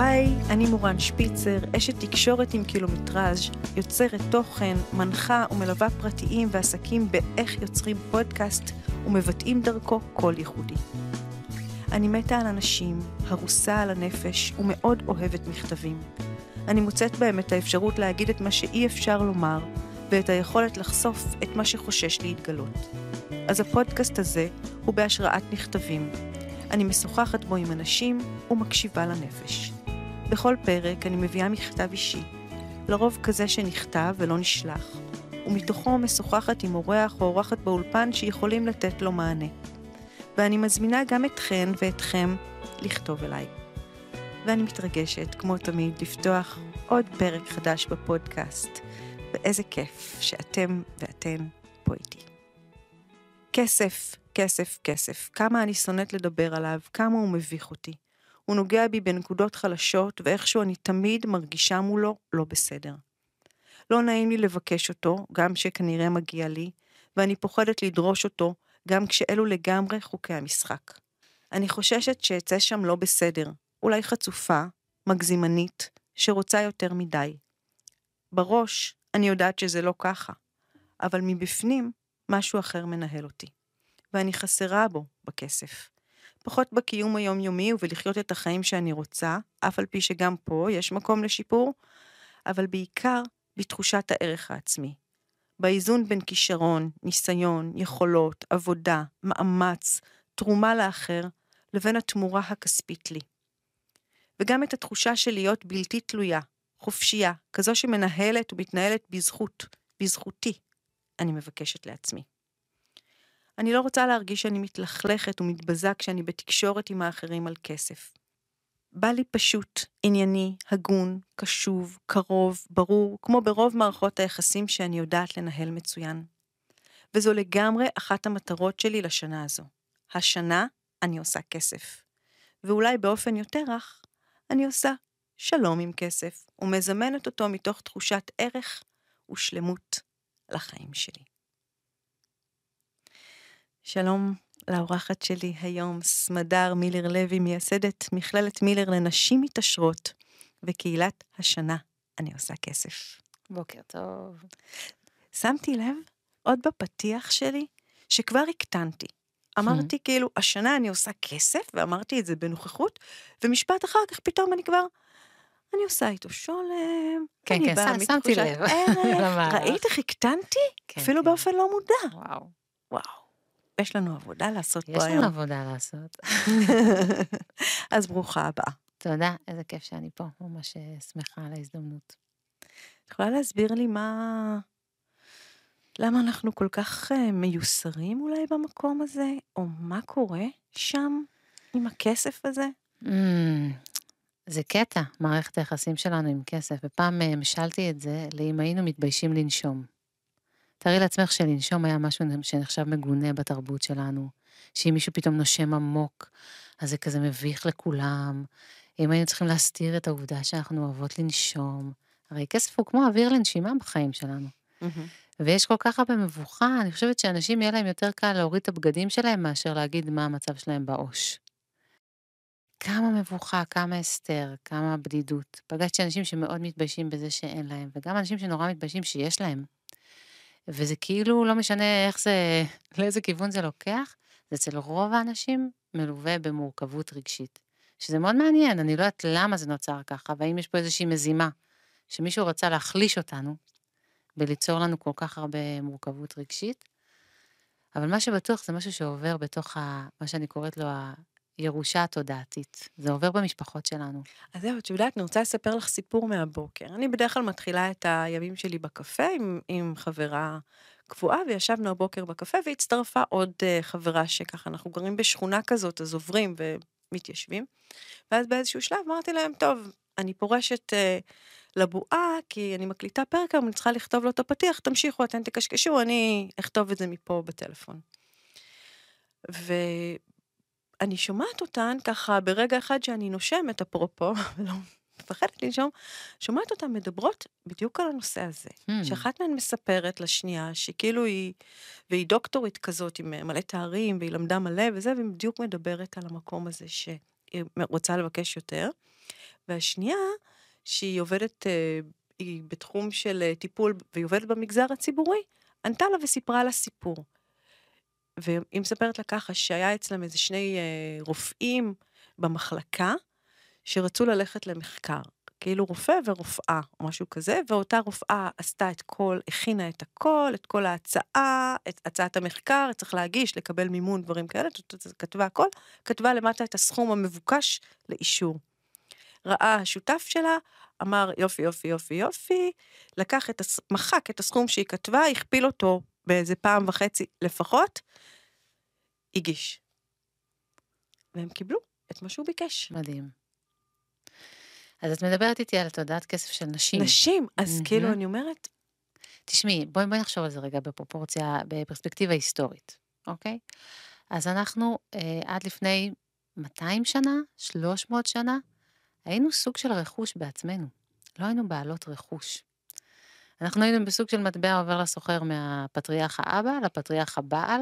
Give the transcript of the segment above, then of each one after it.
היי, אני מורן שפיצר, אשת תקשורת עם קילומטראז', יוצרת תוכן, מנחה ומלווה פרטיים ועסקים באיך יוצרים פודקאסט ומבטאים דרכו קול ייחודי. אני מתה על אנשים, הרוסה על הנפש ומאוד אוהבת מכתבים. אני מוצאת בהם את האפשרות להגיד את מה שאי אפשר לומר, ואת היכולת לחשוף את מה שחושש להתגלות. אז הפודקאסט הזה הוא בהשראת מכתבים. אני משוחחת בו עם אנשים ומקשיבה לנפש. בכל פרק אני מביאה מכתב אישי, לרוב כזה שנכתב ולא נשלח, ומתוכו משוחחת עם אורח או אורחת באולפן שיכולים לתת לו מענה. ואני מזמינה גם אתכן ואתכם לכתוב אליי. ואני מתרגשת, כמו תמיד, לפתוח עוד פרק חדש בפודקאסט, ואיזה כיף שאתם ואתן פה איתי. כסף, כסף, כסף, כמה אני שונאת לדבר עליו, כמה הוא מביך אותי. הוא נוגע בי בנקודות חלשות, ואיכשהו אני תמיד מרגישה מולו לא בסדר. לא נעים לי לבקש אותו, גם שכנראה מגיע לי, ואני פוחדת לדרוש אותו, גם כשאלו לגמרי חוקי המשחק. אני חוששת שאצא שם לא בסדר, אולי חצופה, מגזימנית, שרוצה יותר מדי. בראש אני יודעת שזה לא ככה, אבל מבפנים משהו אחר מנהל אותי. ואני חסרה בו, בכסף. פחות בקיום היומיומי ובלחיות את החיים שאני רוצה, אף על פי שגם פה יש מקום לשיפור, אבל בעיקר בתחושת הערך העצמי. באיזון בין כישרון, ניסיון, יכולות, עבודה, מאמץ, תרומה לאחר, לבין התמורה הכספית לי. וגם את התחושה של להיות בלתי תלויה, חופשייה, כזו שמנהלת ומתנהלת בזכות, בזכותי, אני מבקשת לעצמי. אני לא רוצה להרגיש שאני מתלכלכת ומתבזה כשאני בתקשורת עם האחרים על כסף. בא לי פשוט, ענייני, הגון, קשוב, קרוב, ברור, כמו ברוב מערכות היחסים שאני יודעת לנהל מצוין. וזו לגמרי אחת המטרות שלי לשנה הזו. השנה אני עושה כסף. ואולי באופן יותר רך, אני עושה שלום עם כסף, ומזמנת אותו מתוך תחושת ערך ושלמות לחיים שלי. שלום לאורחת שלי היום, סמדר מילר לוי, מייסדת מכללת מילר לנשים מתעשרות, וקהילת השנה אני עושה כסף. בוקר טוב. שמתי לב, עוד בפתיח שלי, שכבר הקטנתי. אמרתי כאילו, השנה אני עושה כסף, ואמרתי את זה בנוכחות, ומשפט אחר כך פתאום אני כבר, אני עושה איתו שולם, כן, אני כן, באה מתחושת. למהלך. ראית איך הקטנתי? כן, אפילו כן. באופן לא מודע. וואו. וואו, יש לנו עבודה לעשות יש פה לנו היום. עבודה לעשות. אז ברוכה הבאה. תודה, איזה כיף שאני פה, ממש אה, שמחה על ההזדמנות. את יכולה להסביר לי מה... למה אנחנו כל כך אה, מיוסרים אולי במקום הזה? או מה קורה שם עם הכסף הזה? Mm, זה קטע, מערכת היחסים שלנו עם כסף. ופעם אה, משלתי את זה לאם היינו מתביישים לנשום. תארי לעצמך שלנשום היה משהו שנחשב מגונה בתרבות שלנו, שאם מישהו פתאום נושם עמוק, אז זה כזה מביך לכולם. אם היינו צריכים להסתיר את העובדה שאנחנו אוהבות לנשום, הרי כסף הוא כמו אוויר לנשימה בחיים שלנו. ויש כל כך הרבה מבוכה, אני חושבת שאנשים יהיה להם יותר קל להוריד את הבגדים שלהם מאשר להגיד מה המצב שלהם בעו"ש. כמה מבוכה, כמה הסתר, כמה בדידות. פגשתי אנשים שמאוד מתביישים בזה שאין להם, וגם אנשים שנורא מתביישים שיש להם. וזה כאילו לא משנה איך זה, לאיזה כיוון זה לוקח, זה אצל רוב האנשים מלווה במורכבות רגשית. שזה מאוד מעניין, אני לא יודעת למה זה נוצר ככה, והאם יש פה איזושהי מזימה, שמישהו רצה להחליש אותנו, בליצור לנו כל כך הרבה מורכבות רגשית. אבל מה שבטוח זה משהו שעובר בתוך ה, מה שאני קוראת לו הירושה התודעתית. זה עובר במשפחות שלנו. אז זהו, את יודעת, אני רוצה לספר לך סיפור מהבוקר. אני בדרך כלל מתחילה את הימים שלי בקפה עם, עם חברה קבועה, וישבנו הבוקר בקפה, והצטרפה עוד uh, חברה שככה, אנחנו גרים בשכונה כזאת, אז עוברים ומתיישבים. ואז באיזשהו שלב אמרתי להם, טוב, אני פורשת uh, לבועה, כי אני מקליטה פרק היום, אני צריכה לכתוב לו את הפתיח, תמשיכו, אתן תקשקשו, אני אכתוב את זה מפה בטלפון. ואני שומעת אותן ככה ברגע אחד שאני נושמת, אפרופו, ולא מפחדת לנשום, שומעת אותן מדברות בדיוק על הנושא הזה. Hmm. שאחת מהן מספרת לשנייה, שכאילו היא, והיא דוקטורית כזאת עם מלא תארים, והיא למדה מלא וזה, והיא בדיוק מדברת על המקום הזה שהיא רוצה לבקש יותר. והשנייה, שהיא עובדת, אה, היא בתחום של אה, טיפול, והיא עובדת במגזר הציבורי, ענתה לה וסיפרה לה סיפור. והיא מספרת לה ככה, שהיה אצלם איזה שני אה, רופאים במחלקה, שרצו ללכת למחקר. כאילו רופא ורופאה, או משהו כזה, ואותה רופאה עשתה את כל, הכינה את הכל, את כל ההצעה, את הצעת המחקר, צריך להגיש, לקבל מימון, דברים כאלה, כתבה הכל, כתבה למטה את הסכום המבוקש לאישור. ראה השותף שלה, אמר יופי, יופי, יופי, יופי, לקח את, הס... מחק את הסכום שהיא כתבה, הכפיל אותו באיזה פעם וחצי לפחות, הגיש. והם קיבלו את מה שהוא ביקש. מדהים. אז את מדברת איתי על תודעת כסף של נשים. נשים, אז mm-hmm. כאילו אני אומרת... תשמעי, בואי, בואי נחשוב על זה רגע בפרופורציה, בפרספקטיבה היסטורית, אוקיי? אז אנחנו אה, עד לפני 200 שנה, 300 שנה, היינו סוג של רכוש בעצמנו. לא היינו בעלות רכוש. אנחנו היינו בסוג של מטבע עובר לסוחר מהפטריארך האבא לפטריארך הבעל,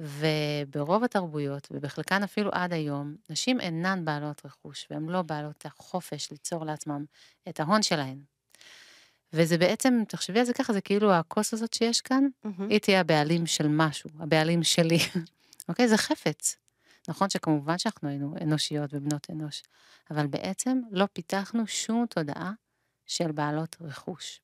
וברוב התרבויות, ובחלקן אפילו עד היום, נשים אינן בעלות רכוש, והן לא בעלות החופש ליצור לעצמם את ההון שלהן. וזה בעצם, תחשבי על זה ככה, זה כאילו הכוס הזאת שיש כאן, mm-hmm. היא תהיה הבעלים של משהו, הבעלים שלי. אוקיי? זה חפץ. נכון שכמובן שאנחנו היינו אנושיות ובנות אנוש, אבל בעצם לא פיתחנו שום תודעה של בעלות רכוש.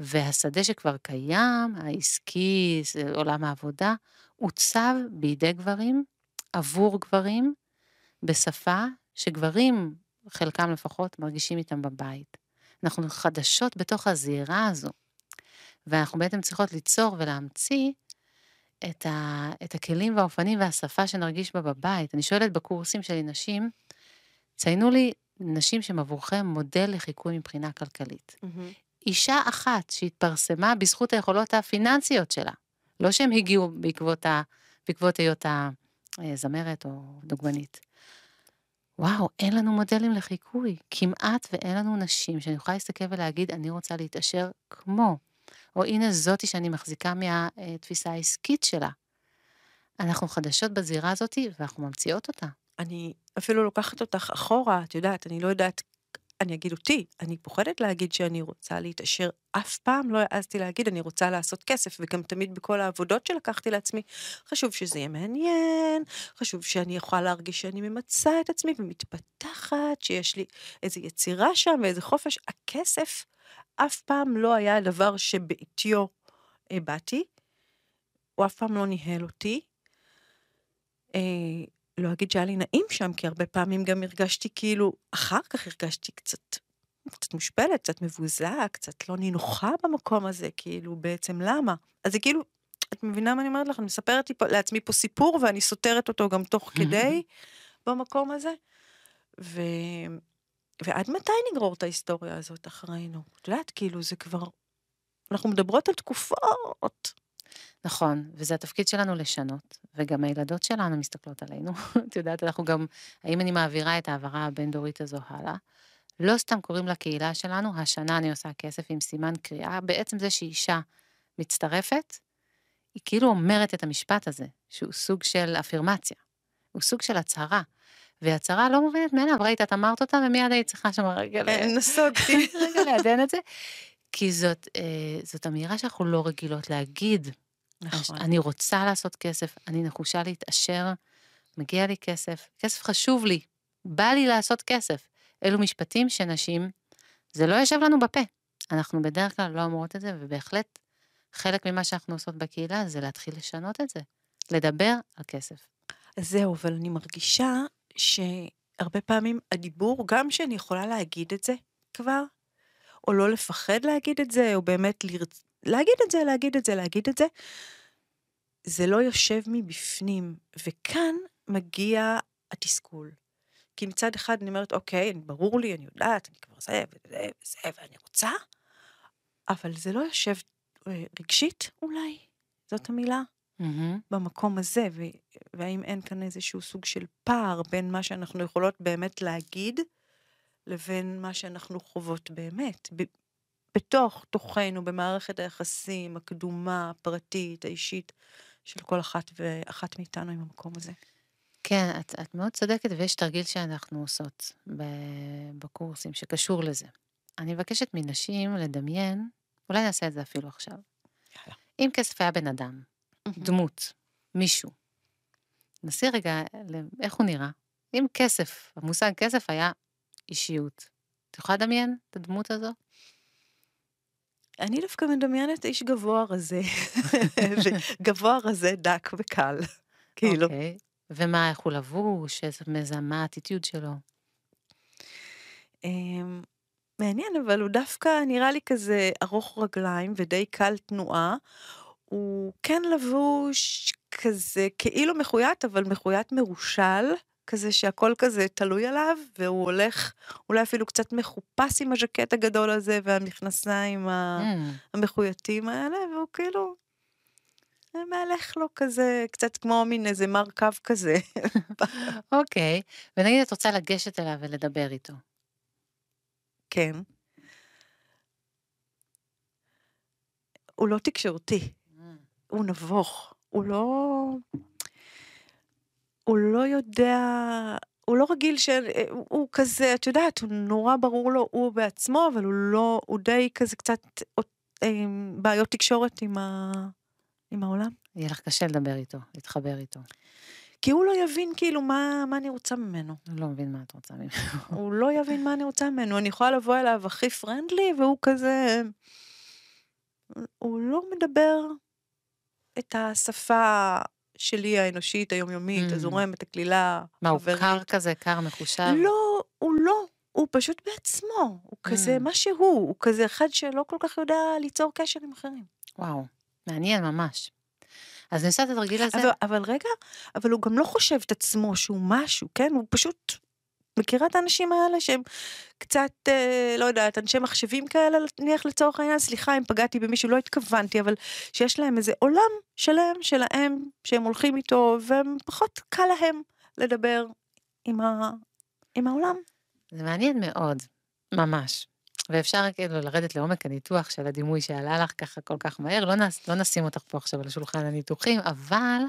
והשדה שכבר קיים, העסקי, עולם העבודה, עוצב בידי גברים, עבור גברים, בשפה שגברים, חלקם לפחות, מרגישים איתם בבית. אנחנו חדשות בתוך הזירה הזו, ואנחנו בעצם צריכות ליצור ולהמציא את, ה, את הכלים והאופנים והשפה שנרגיש בה בבית. אני שואלת בקורסים שלי נשים, ציינו לי נשים שהן עבורכם מודל לחיקוי מבחינה כלכלית. Mm-hmm. אישה אחת שהתפרסמה בזכות היכולות הפיננסיות שלה. לא שהם הגיעו בעקבות, ה, בעקבות היותה זמרת או דוגמנית. וואו, אין לנו מודלים לחיקוי. כמעט ואין לנו נשים שאני יכולה להסתכל ולהגיד, אני רוצה להתעשר כמו. או הנה זאתי שאני מחזיקה מהתפיסה העסקית שלה. אנחנו חדשות בזירה הזאתי ואנחנו ממציאות אותה. אני אפילו לוקחת אותך אחורה, את יודעת, אני לא יודעת אני אגיד אותי, אני פוחדת להגיד שאני רוצה להתעשר, אף פעם לא העזתי להגיד אני רוצה לעשות כסף, וגם תמיד בכל העבודות שלקחתי לעצמי, חשוב שזה יהיה מעניין, חשוב שאני אוכל להרגיש שאני ממצה את עצמי ומתפתחת, שיש לי איזו יצירה שם ואיזה חופש. הכסף אף פעם לא היה הדבר שבעטיו באתי, הוא אף פעם לא ניהל אותי. לא אגיד שהיה לי נעים שם, כי הרבה פעמים גם הרגשתי כאילו, אחר כך הרגשתי קצת, קצת מושפלת, קצת מבוזה, קצת לא נינוחה במקום הזה, כאילו, בעצם למה? אז זה כאילו, את מבינה מה אני אומרת לך? אני מספרת לעצמי פה סיפור, ואני סותרת אותו גם תוך כדי במקום הזה. ו... ועד מתי נגרור את ההיסטוריה הזאת אחרינו? את יודעת, כאילו, זה כבר... אנחנו מדברות על תקופות. נכון, וזה התפקיד שלנו לשנות, וגם הילדות שלנו מסתכלות עלינו. את יודעת, אנחנו גם, האם אני מעבירה את ההעברה הבין-דורית הזו הלאה? לא סתם קוראים לקהילה שלנו, השנה אני עושה כסף עם סימן קריאה, בעצם זה שאישה מצטרפת, היא כאילו אומרת את המשפט הזה, שהוא סוג של אפירמציה, הוא סוג של הצהרה. והצהרה לא מובנת מאליו, ראית, את אמרת אותה, ומיד היית צריכה שם רגע... נסוגתי. רגע לעדן את זה. כי זאת, אה, זאת אמירה שאנחנו לא רגילות להגיד. נכון. אני רוצה לעשות כסף, אני נחושה להתעשר, מגיע לי כסף, כסף חשוב לי, בא לי לעשות כסף. אלו משפטים שנשים, זה לא יושב לנו בפה. אנחנו בדרך כלל לא אומרות את זה, ובהחלט חלק ממה שאנחנו עושות בקהילה זה להתחיל לשנות את זה, לדבר על כסף. זהו, אבל אני מרגישה שהרבה פעמים הדיבור, גם שאני יכולה להגיד את זה כבר, או לא לפחד להגיד את זה, או באמת לרצ... להגיד את זה, להגיד את זה, להגיד את זה, זה לא יושב מבפנים, וכאן מגיע התסכול. כי מצד אחד אני אומרת, אוקיי, ברור לי, אני יודעת, אני כבר זה וזה וזה, ואני רוצה, אבל זה לא יושב אה, רגשית אולי, זאת המילה, mm-hmm. במקום הזה, ו- והאם אין כאן איזשהו סוג של פער בין מה שאנחנו יכולות באמת להגיד, לבין מה שאנחנו חוות באמת, בתוך תוכנו, במערכת היחסים הקדומה, הפרטית, האישית, של כל אחת ואחת מאיתנו עם המקום הזה. כן, את, את מאוד צודקת, ויש תרגיל שאנחנו עושות בקורסים שקשור לזה. אני מבקשת מנשים לדמיין, אולי נעשה את זה אפילו עכשיו. יאללה. אם כסף היה בן אדם, דמות, מישהו, נסי רגע איך הוא נראה. אם כסף, המושג כסף היה אישיות. את יכולה לדמיין את הדמות הזו? אני דווקא מדמיינת איש גבוה רזה, גבוה רזה, דק וקל, כאילו. אוקיי, ומה, איך הוא לבוש, איזה, מה האטיטיוד שלו? אמ, מעניין, אבל הוא דווקא נראה לי כזה ארוך רגליים ודי קל תנועה. הוא כן לבוש כזה כאילו מחויית, אבל מחויית מרושל, כזה שהכל כזה תלוי עליו, והוא הולך אולי אפילו קצת מחופש עם הז'קט הגדול הזה והמכנסיים mm. המחויטים האלה, והוא כאילו מהלך לו כזה, קצת כמו מין איזה מרכב כזה. אוקיי, okay. ונגיד את רוצה לגשת אליו ולדבר איתו. כן. הוא לא תקשורתי, mm. הוא נבוך, הוא לא... הוא לא יודע, הוא לא רגיל ש... הוא כזה, את יודעת, הוא נורא ברור לו הוא בעצמו, אבל הוא לא, הוא די כזה קצת עם בעיות תקשורת עם, ה... עם העולם. יהיה לך קשה לדבר איתו, להתחבר איתו. כי הוא לא יבין כאילו מה, מה אני רוצה ממנו. הוא לא מבין מה את רוצה ממנו. הוא לא יבין מה אני רוצה ממנו. אני יכולה לבוא אליו הכי פרנדלי, והוא כזה... הוא לא מדבר את השפה שלי האנושית, היומיומית, mm. הזורמת, הקלילה, מה, הוא קר כזה, קר מחושב? לא, הוא לא. הוא פשוט בעצמו, הוא mm. כזה מה שהוא, הוא כזה אחד שלא כל כך יודע ליצור קשר עם אחרים. וואו, מעניין ממש. אז אני עושה את התרגיל הזה. אבל, אבל רגע, אבל הוא גם לא חושב את עצמו שהוא משהו, כן? הוא פשוט מכירה את האנשים האלה שהם קצת, אה, לא יודעת, אנשי מחשבים כאלה, נניח לצורך העניין, סליחה אם פגעתי במישהו, לא התכוונתי, אבל שיש להם איזה עולם שלם שלהם, שהם הולכים איתו, והם פחות קל להם לדבר עם, ה, עם העולם. זה מעניין מאוד, ממש. ואפשר כאילו לרדת לעומק הניתוח של הדימוי שעלה לך ככה כל כך מהר, לא, נס, לא נשים אותך פה עכשיו על השולחן הניתוחים, אבל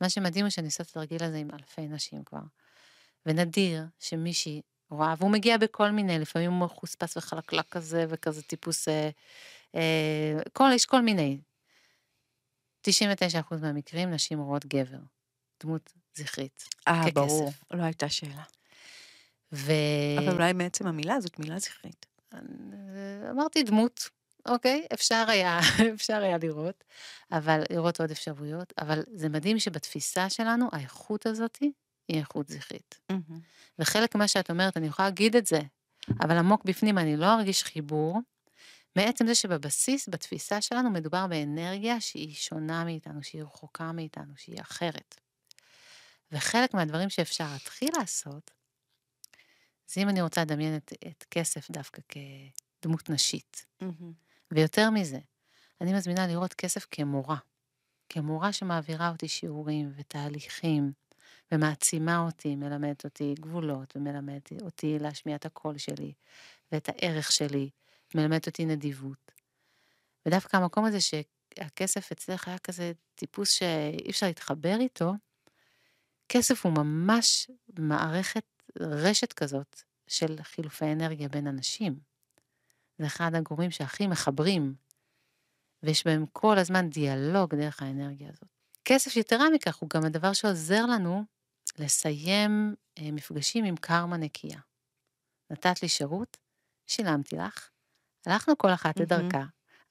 מה שמדהים הוא שאני עושה את התרגיל הזה עם אלפי נשים כבר. ונדיר שמישהי רואה, והוא מגיע בכל מיני, לפעמים הוא חוספס וחלקלק כזה, וכזה טיפוס, אה, אה, כל, יש כל מיני. 99% מהמקרים נשים רואות גבר, דמות זכרית, אה, ברור, לא הייתה שאלה. ו... אבל אולי מעצם המילה זאת מילה זכרית. אמרתי דמות, אוקיי, אפשר היה, אפשר היה לראות, אבל לראות עוד אפשרויות, אבל זה מדהים שבתפיסה שלנו, האיכות הזאתי היא איכות זכרית. Mm-hmm. וחלק ממה שאת אומרת, אני יכולה להגיד את זה, אבל עמוק בפנים אני לא ארגיש חיבור, מעצם זה שבבסיס, בתפיסה שלנו, מדובר באנרגיה שהיא שונה מאיתנו, שהיא רחוקה מאיתנו, שהיא אחרת. וחלק מהדברים שאפשר להתחיל לעשות, זה אם אני רוצה לדמיין את, את כסף דווקא כדמות נשית. Mm-hmm. ויותר מזה, אני מזמינה לראות כסף כמורה. כמורה שמעבירה אותי שיעורים ותהליכים ומעצימה אותי, מלמדת אותי גבולות, ומלמדת אותי להשמיע את הקול שלי, ואת הערך שלי, מלמדת אותי נדיבות. ודווקא המקום הזה שהכסף אצלך היה כזה טיפוס שאי אפשר להתחבר איתו, כסף הוא ממש מערכת, רשת כזאת של חילופי אנרגיה בין אנשים. זה אחד הגורמים שהכי מחברים, ויש בהם כל הזמן דיאלוג דרך האנרגיה הזאת. כסף יתרה מכך הוא גם הדבר שעוזר לנו לסיים אה, מפגשים עם קרמה נקייה. נתת לי שירות, שילמתי לך, הלכנו כל אחת לדרכה.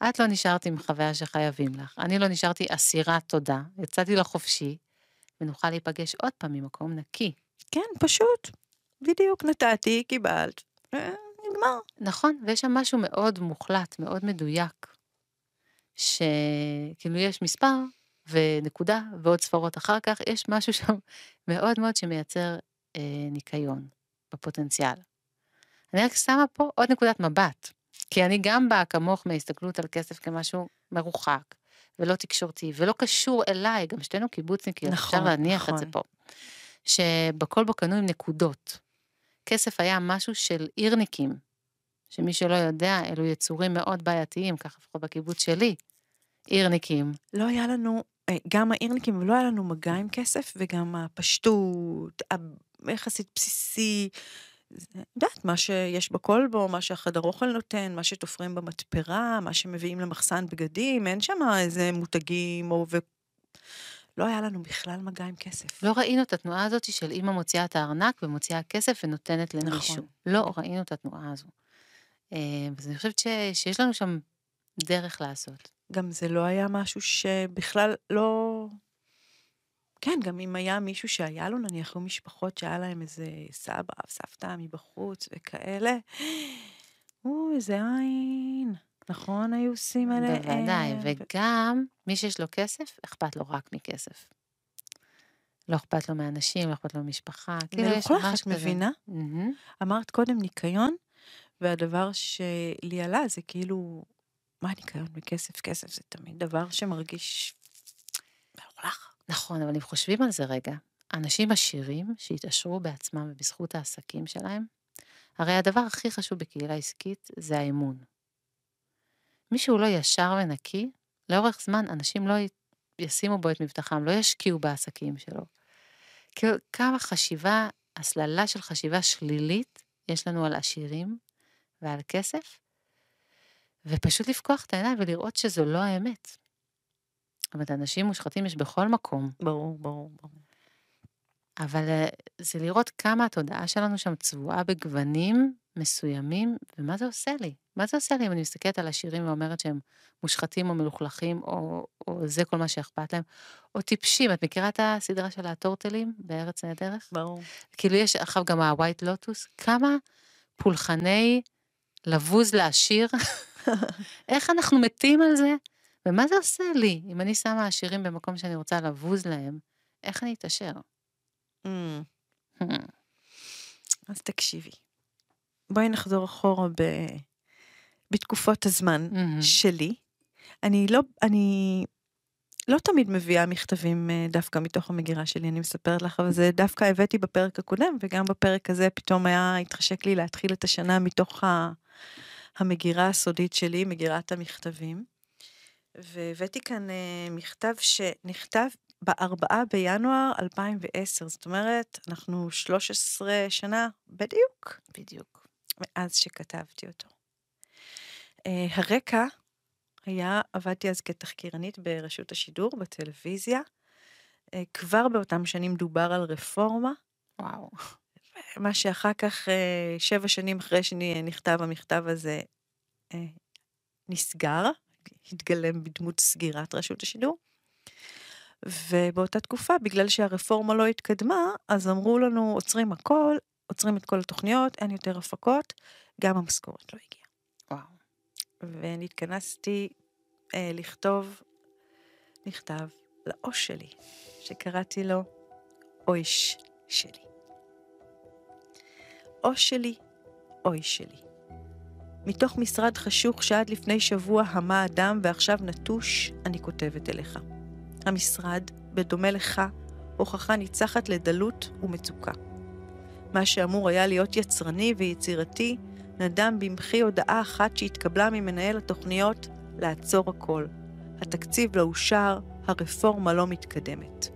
את לא נשארת עם חוויה שחייבים לך, אני לא נשארתי אסירת תודה, יצאתי לחופשי, ונוכל להיפגש עוד פעם ממקום נקי. כן, פשוט. בדיוק נתתי, קיבלת, נגמר. נכון, ויש שם משהו מאוד מוחלט, מאוד מדויק, שכאילו יש מספר, ונקודה, ועוד ספרות אחר כך, יש משהו שם מאוד מאוד שמייצר אה, ניקיון בפוטנציאל. אני רק שמה פה עוד נקודת מבט, כי אני גם באה כמוך מהסתכלות על כסף כמשהו מרוחק, ולא תקשורתי, ולא קשור אליי, גם שתינו קיבוצניקיות, נכון, אפשר להניח נכון. את זה נכון. פה. שבכל בו קנו עם נקודות. כסף היה משהו של עירניקים, שמי שלא יודע, אלו יצורים מאוד בעייתיים, ככה לפחות בקיבוץ שלי, עירניקים. לא היה לנו גם העירניקים, ולא היה לנו מגע עם כסף, וגם הפשטות, היחסית בסיסי, יודעת, מה שיש בכלבו, מה שהחדר אוכל נותן, מה שתופרים במתפרה, מה שמביאים למחסן בגדים, אין שם איזה מותגים או... ו... לא היה לנו בכלל מגע עם כסף. לא ראינו את התנועה הזאת של אימא מוציאה את הארנק ומוציאה כסף ונותנת למישהו. נכון. לא ראינו את התנועה הזו. אה, אז אני חושבת ש, שיש לנו שם דרך לעשות. גם זה לא היה משהו שבכלל לא... כן, גם אם היה מישהו שהיה לו, נניח, היו משפחות שהיה להם איזה סבא, סבתא מבחוץ וכאלה, או, איזה עין. נכון, היו עושים עליהם. בוודאי, וגם מי שיש לו כסף, אכפת לו רק מכסף. לא אכפת לו מאנשים, לא אכפת לו ממשפחה. כאילו יש ולכל ממש אחת כזה. מבינה, מהמם. אמרת קודם ניקיון, והדבר שלי עלה זה כאילו, מה ניקיון בכסף? כסף זה תמיד דבר שמרגיש מלוכלך. נכון, אבל אם חושבים על זה רגע, אנשים עשירים שהתעשרו בעצמם ובזכות העסקים שלהם, הרי הדבר הכי חשוב בקהילה עסקית זה האמון. מי שהוא לא ישר ונקי, לאורך זמן אנשים לא ישימו בו את מבטחם, לא ישקיעו בעסקים שלו. כמה חשיבה, הסללה של חשיבה שלילית יש לנו על עשירים ועל כסף, ופשוט לפקוח את העיניים ולראות שזו לא האמת. אבל אנשים מושחתים יש בכל מקום, ברור, ברור, ברור. אבל אה, זה לראות כמה התודעה שלנו שם צבועה בגוונים מסוימים, ומה זה עושה לי? מה זה עושה לי אם אני מסתכלת על עשירים ואומרת שהם מושחתים או מלוכלכים, או, או זה כל מה שאכפת להם, או טיפשים. את מכירה את הסדרה של הטורטלים בארץ נהדרך? ברור. כאילו יש עכשיו גם ה-white lotus, כמה פולחני לבוז לעשיר, איך אנחנו מתים על זה? ומה זה עושה לי אם אני שמה עשירים במקום שאני רוצה לבוז להם, איך אני אתעשר? Mm, אז תקשיבי. בואי נחזור אחורה ב... בתקופות הזמן מהמם. שלי. אני לא, אני לא תמיד מביאה מכתבים אה, דווקא מתוך המגירה שלי, אני מספרת לך, אבל זה דווקא הבאתי בפרק הקודם, וגם בפרק הזה פתאום היה, התחשק לי להתחיל את השנה מתוך ה... המגירה הסודית שלי, מגירת המכתבים. והבאתי כאן אה, מכתב שנכתב בארבעה בינואר 2010, זאת אומרת, אנחנו 13 שנה בדיוק בדיוק. מאז שכתבתי אותו. אה, הרקע היה, עבדתי אז כתחקירנית ברשות השידור, בטלוויזיה. אה, כבר באותם שנים דובר על רפורמה, וואו. מה שאחר כך, אה, שבע שנים אחרי שנכתב המכתב הזה, אה, נסגר, התגלם בדמות סגירת רשות השידור. ובאותה תקופה, בגלל שהרפורמה לא התקדמה, אז אמרו לנו, עוצרים הכל, עוצרים את כל התוכניות, אין יותר הפקות, גם המשכורת לא הגיעה. וואו. ונתכנסתי אה, לכתוב מכתב לאוש שלי, שקראתי לו אויש שלי. אוש שלי, אוי שלי. מתוך משרד חשוך שעד לפני שבוע המה אדם ועכשיו נטוש, אני כותבת אליך. המשרד, בדומה לך, הוכחה ניצחת לדלות ומצוקה. מה שאמור היה להיות יצרני ויצירתי, נדם במחי הודעה אחת שהתקבלה ממנהל התוכניות לעצור הכל. התקציב לא אושר, הרפורמה לא מתקדמת.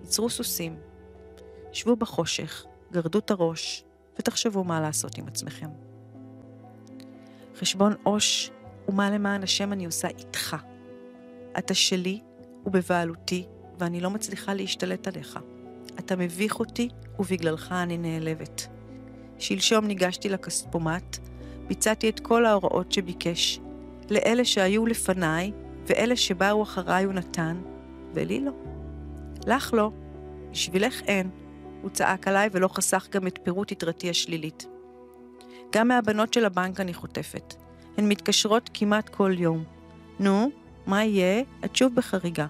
ייצרו סוסים, שבו בחושך, גרדו את הראש, ותחשבו מה לעשות עם עצמכם. חשבון עו"ש ומה למען השם אני עושה איתך. אתה שלי ובבעלותי, ואני לא מצליחה להשתלט עליך. אתה מביך אותי, ובגללך אני נעלבת. שלשום ניגשתי לכספומט, ביצעתי את כל ההוראות שביקש. לאלה שהיו לפניי, ואלה שבאו אחריי הוא נתן, ולי לא. לך לא, בשבילך אין, הוא צעק עליי ולא חסך גם את פירוט יתרתי השלילית. גם מהבנות של הבנק אני חוטפת. הן מתקשרות כמעט כל יום. נו, מה יהיה? את שוב בחריגה.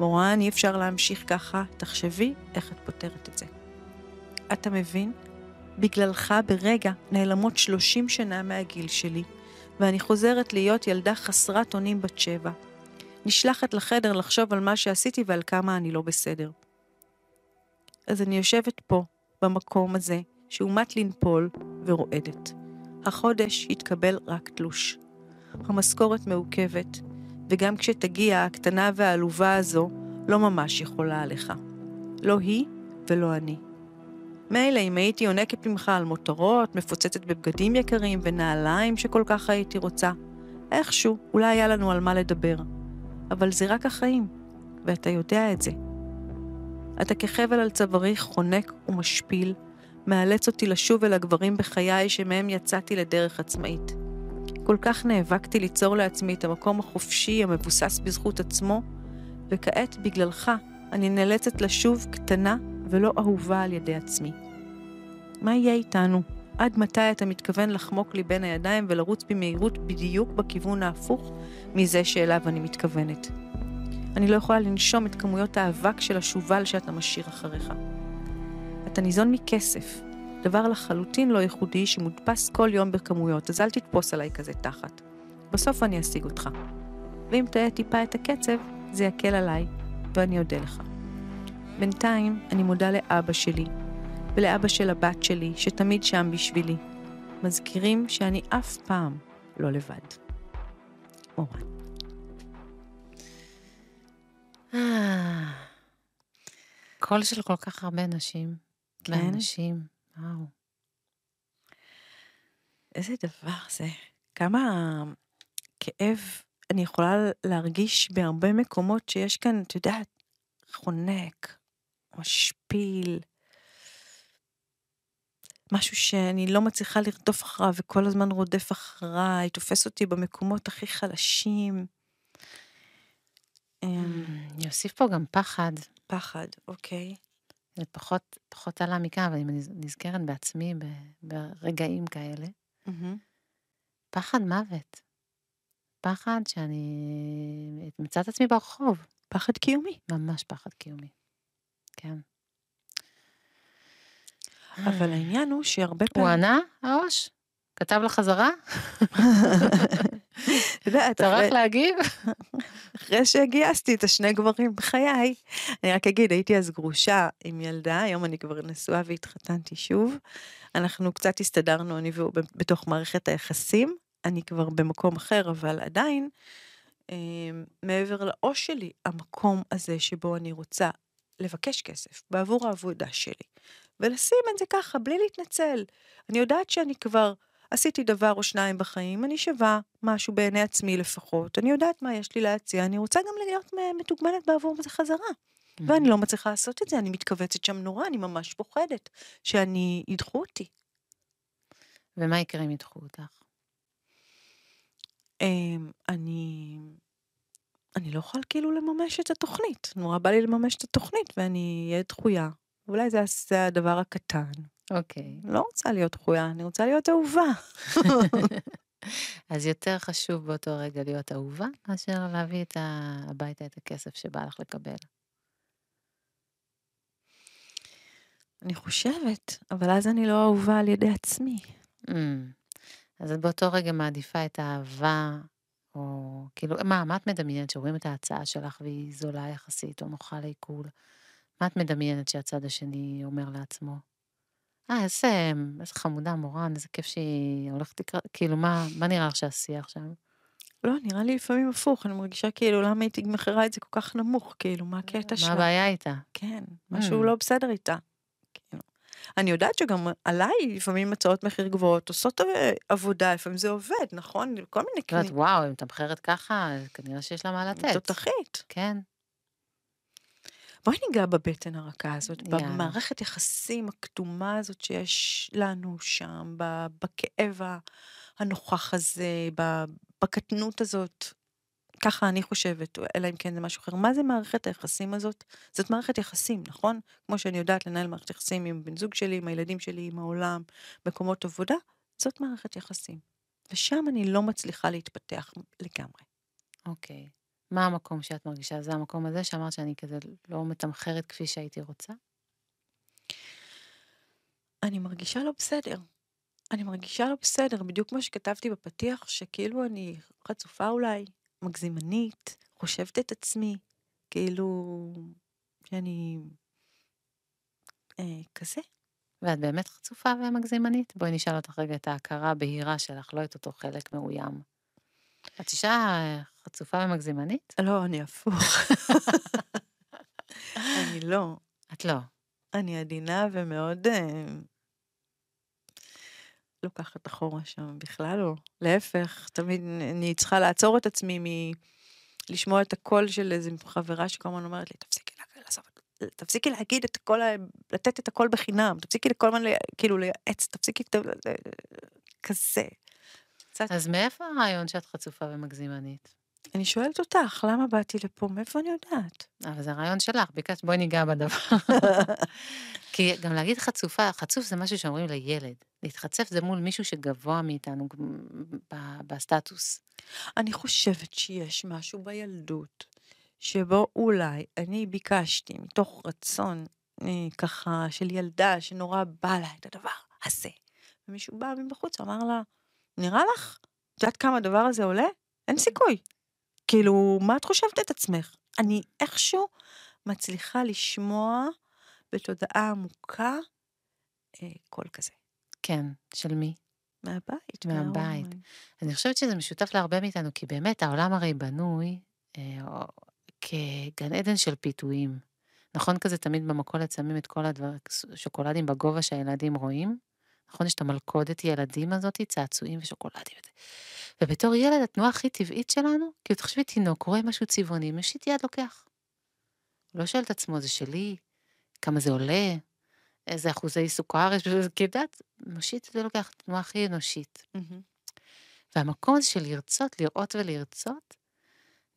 מורן, אי אפשר להמשיך ככה, תחשבי איך את פותרת את זה. אתה מבין? בגללך ברגע נעלמות 30 שנה מהגיל שלי, ואני חוזרת להיות ילדה חסרת אונים בת שבע. נשלחת לחדר לחשוב על מה שעשיתי ועל כמה אני לא בסדר. אז אני יושבת פה, במקום הזה, שהוא מט לנפול ורועדת. החודש התקבל רק תלוש. המשכורת מעוכבת, וגם כשתגיע הקטנה והעלובה הזו, לא ממש יכולה עליך. לא היא ולא אני. מילא אם הייתי יונקת ממך על מותרות, מפוצצת בבגדים יקרים ונעליים שכל כך הייתי רוצה, איכשהו, אולי היה לנו על מה לדבר. אבל זה רק החיים, ואתה יודע את זה. אתה כחבל על צווארי חונק ומשפיל, מאלץ אותי לשוב אל הגברים בחיי שמהם יצאתי לדרך עצמאית. כל כך נאבקתי ליצור לעצמי את המקום החופשי המבוסס בזכות עצמו, וכעת, בגללך, אני נאלצת לשוב קטנה ולא אהובה על ידי עצמי. מה יהיה איתנו? עד מתי אתה מתכוון לחמוק לי בין הידיים ולרוץ במהירות בדיוק בכיוון ההפוך מזה שאליו אני מתכוונת? אני לא יכולה לנשום את כמויות האבק של השובל שאתה משאיר אחריך. אתה ניזון מכסף, דבר לחלוטין לא ייחודי שמודפס כל יום בכמויות, אז אל תתפוס עליי כזה תחת. בסוף אני אשיג אותך. ואם תהיה טיפה את הקצב, זה יקל עליי, ואני אודה לך. בינתיים אני מודה לאבא שלי, ולאבא של הבת שלי, שתמיד שם בשבילי. מזכירים שאני אף פעם לא לבד. מורן. קול של כל כך הרבה נשים. כן? ואנשים, וואו. איזה דבר זה. כמה כאב אני יכולה להרגיש בהרבה מקומות שיש כאן, את יודעת, חונק, משפיל, משהו שאני לא מצליחה לרדוף אחריו וכל הזמן רודף אחריי, תופס אותי במקומות הכי חלשים. אמ, אני אוסיף פה גם פחד. פחד, אוקיי. זה פחות, פחות עלה מכאן, אבל אני נזכרת בעצמי ברגעים כאלה. מהמם. פחד מוות. פחד שאני אמצא את עצמי ברחוב. פחד קיומי. ממש פחד קיומי. כן. אבל העניין הוא שהרבה הוא פעמים... ענה, הראש? כתב לך חזרה? יודעת, צריך להגיב? אחרי שגייסתי את השני גברים בחיי, אני רק אגיד, הייתי אז גרושה עם ילדה, היום אני כבר נשואה והתחתנתי שוב. אנחנו קצת הסתדרנו, אני והוא, בתוך מערכת היחסים. אני כבר במקום אחר, אבל עדיין, אה, מעבר לעו"ש שלי, המקום הזה שבו אני רוצה לבקש כסף בעבור העבודה שלי, ולשים את זה ככה, בלי להתנצל. אני יודעת שאני כבר עשיתי דבר או שניים בחיים, אני שווה משהו בעיני עצמי לפחות, אני יודעת מה יש לי להציע, אני רוצה גם להיות מ- מתוגמלת בעבור זה חזרה. ואני לא מצליחה לעשות את זה, אני מתכווצת שם נורא, אני ממש פוחדת שאני, ידחו אותי. ומה יקרה אם ידחו אותך? אמ, אני... אני לא יכולה כאילו לממש את התוכנית, נורא בא לי לממש את התוכנית ואני אהיה דחויה. אולי זה, זה הדבר הקטן. אוקיי. לא רוצה להיות דחויה, אני רוצה להיות אהובה. אז יותר חשוב באותו רגע להיות אהובה, מאשר להביא את ה... הביתה את הכסף שבא לך לקבל. אני חושבת, אבל אז אני לא אהובה על ידי עצמי. Mm. אז את באותו רגע מעדיפה את האהבה, או כאילו, מה, מה את מדמיינת? שרואים את ההצעה שלך והיא זולה יחסית, או נוחה לעיכול? מה את מדמיינת שהצד השני אומר לעצמו? אה, איזה, איזה חמודה מורן, איזה כיף שהיא הולכת לקראת, כאילו, מה, מה נראה לך שהשיח שם? לא, נראה לי לפעמים הפוך, אני מרגישה כאילו למה הייתי מכירה את זה כל כך נמוך, כאילו, מה הקטע מה שלה? הבעיה איתה? כן, משהו Mm. לא בסדר איתה. כאילו. אני יודעת שגם עליי לפעמים הצעות מחיר גבוהות עושות אה, עבודה, לפעמים זה עובד, נכון? כל מיני את יודעת. וואו, היא מתמחרת ככה, אז כנראה שיש לה מה לתת. תותחית. כן. בואי ניגע בבטן הרכה הזאת, יאללה. במערכת יחסים הקדומה הזאת שיש לנו שם, בכאב הנוכח הזה, בקטנות הזאת. ככה אני חושבת, אלא אם כן זה משהו אחר. מה זה מערכת היחסים הזאת? זאת מערכת יחסים, נכון? כמו שאני יודעת לנהל מערכת יחסים עם בן זוג שלי, עם הילדים שלי, עם העולם, מקומות עבודה, זאת מערכת יחסים. ושם אני לא מצליחה להתפתח לגמרי. אוקיי. מה המקום שאת מרגישה? זה המקום הזה שאמרת שאני כזה לא מתמחרת כפי שהייתי רוצה? אני מרגישה לא בסדר. אני מרגישה לא בסדר, בדיוק כמו שכתבתי בפתיח, שכאילו אני חצופה אולי, מגזימנית, חושבת את עצמי, כאילו שאני אה, כזה. ואת באמת חצופה ומגזימנית? בואי נשאל אותך רגע את ההכרה הבהירה שלך, לא את אותו חלק מאוים. את אישה אה, חצופה ומגזימנית? לא, אני הפוך. אני לא. את לא. אני עדינה ומאוד אה, לוקחת אחורה שם, בכלל לא. להפך, תמיד אני צריכה לעצור את עצמי מלשמוע את הקול של איזו חברה שכל הזמן אומרת לי, תפסיקי לעשות, תפסיקי להגיד את הכל, לתת את הכל בחינם, תפסיקי כל הזמן כאילו לייעץ, תפסיקי כזה. קצת. אז מאיפה הרעיון שאת חצופה ומגזימנית? אני שואלת אותך, למה באתי לפה? מאיפה אני יודעת? אבל זה הרעיון שלך, ביקשת בואי ניגע בדבר. כי גם להגיד חצופה, חצוף זה משהו שאומרים לילד. להתחצף זה מול מישהו שגבוה מאיתנו בסטטוס. אני חושבת שיש משהו בילדות, שבו אולי אני ביקשתי מתוך רצון אה, ככה של ילדה שנורא בא לה את הדבר הזה. ומישהו בא מבחוץ ואמר לה, נראה לך? את יודעת כמה הדבר הזה עולה? אין סיכוי. כאילו, מה את חושבת את עצמך? אני איכשהו מצליחה לשמוע בתודעה עמוקה אה, קול כזה. כן, של מי? מהבית. מהבית. אני חושבת שזה משותף להרבה מאיתנו, כי באמת העולם הרי בנוי אה, כגן עדן של פיתויים. נכון כזה תמיד במכולת שמים את כל הדברים, שוקולדים בגובה שהילדים רואים? נכון, יש את המלכודת ילדים הזאת, צעצועים ושוקולדים. ובתור ילד, התנועה הכי טבעית שלנו, כאילו תחשבי תינוק, רואה משהו צבעוני, משיט יד לוקח. לא שואל את עצמו, זה שלי? כמה זה עולה? איזה אחוזי סוכר יש בזה? כי יודעת, מושיט ולוקח, תנועה הכי אנושית. והמקום הזה של לרצות, לראות ולרצות,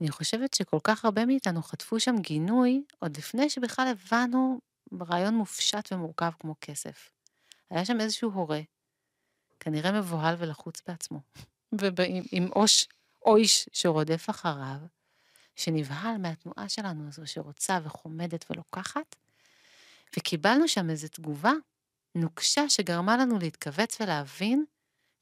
אני חושבת שכל כך הרבה מאיתנו חטפו שם גינוי, עוד לפני שבכלל הבנו רעיון מופשט ומורכב כמו כסף. היה שם איזשהו הורה, כנראה מבוהל ולחוץ בעצמו, ועם אוש, אויש שרודף אחריו, שנבהל מהתנועה שלנו הזו שרוצה וחומדת ולוקחת, וקיבלנו שם איזו תגובה נוקשה שגרמה לנו להתכווץ ולהבין,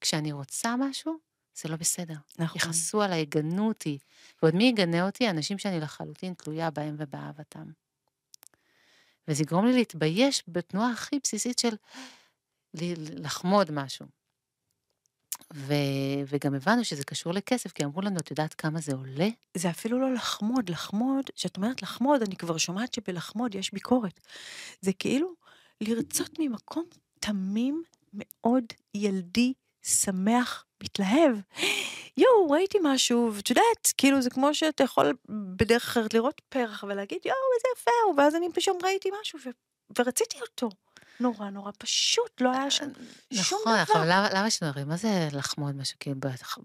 כשאני רוצה משהו, זה לא בסדר. נכון. יכעסו עליי, יגנו אותי. ועוד מי יגנה אותי? אנשים שאני לחלוטין תלויה בהם ובאהבתם. וזה יגרום לי להתבייש בתנועה הכי בסיסית של לחמוד משהו. ו... וגם הבנו שזה קשור לכסף, כי אמרו לנו, את יודעת כמה זה עולה? זה אפילו לא לחמוד, לחמוד, כשאת אומרת לחמוד, אני כבר שומעת שבלחמוד יש ביקורת. זה כאילו לרצות ממקום תמים, מאוד ילדי, שמח, מתלהב. יואו, ראיתי משהו, ואת יודעת, כאילו זה כמו שאתה יכול בדרך אחרת לראות פרח ולהגיד, יואו, איזה יפה ואז אני פשוט ראיתי משהו. ורציתי אותו. נורא נורא פשוט, לא היה שם שום דבר. נכון, אבל למה, שנרים? מה זה לחמוד משהו? כי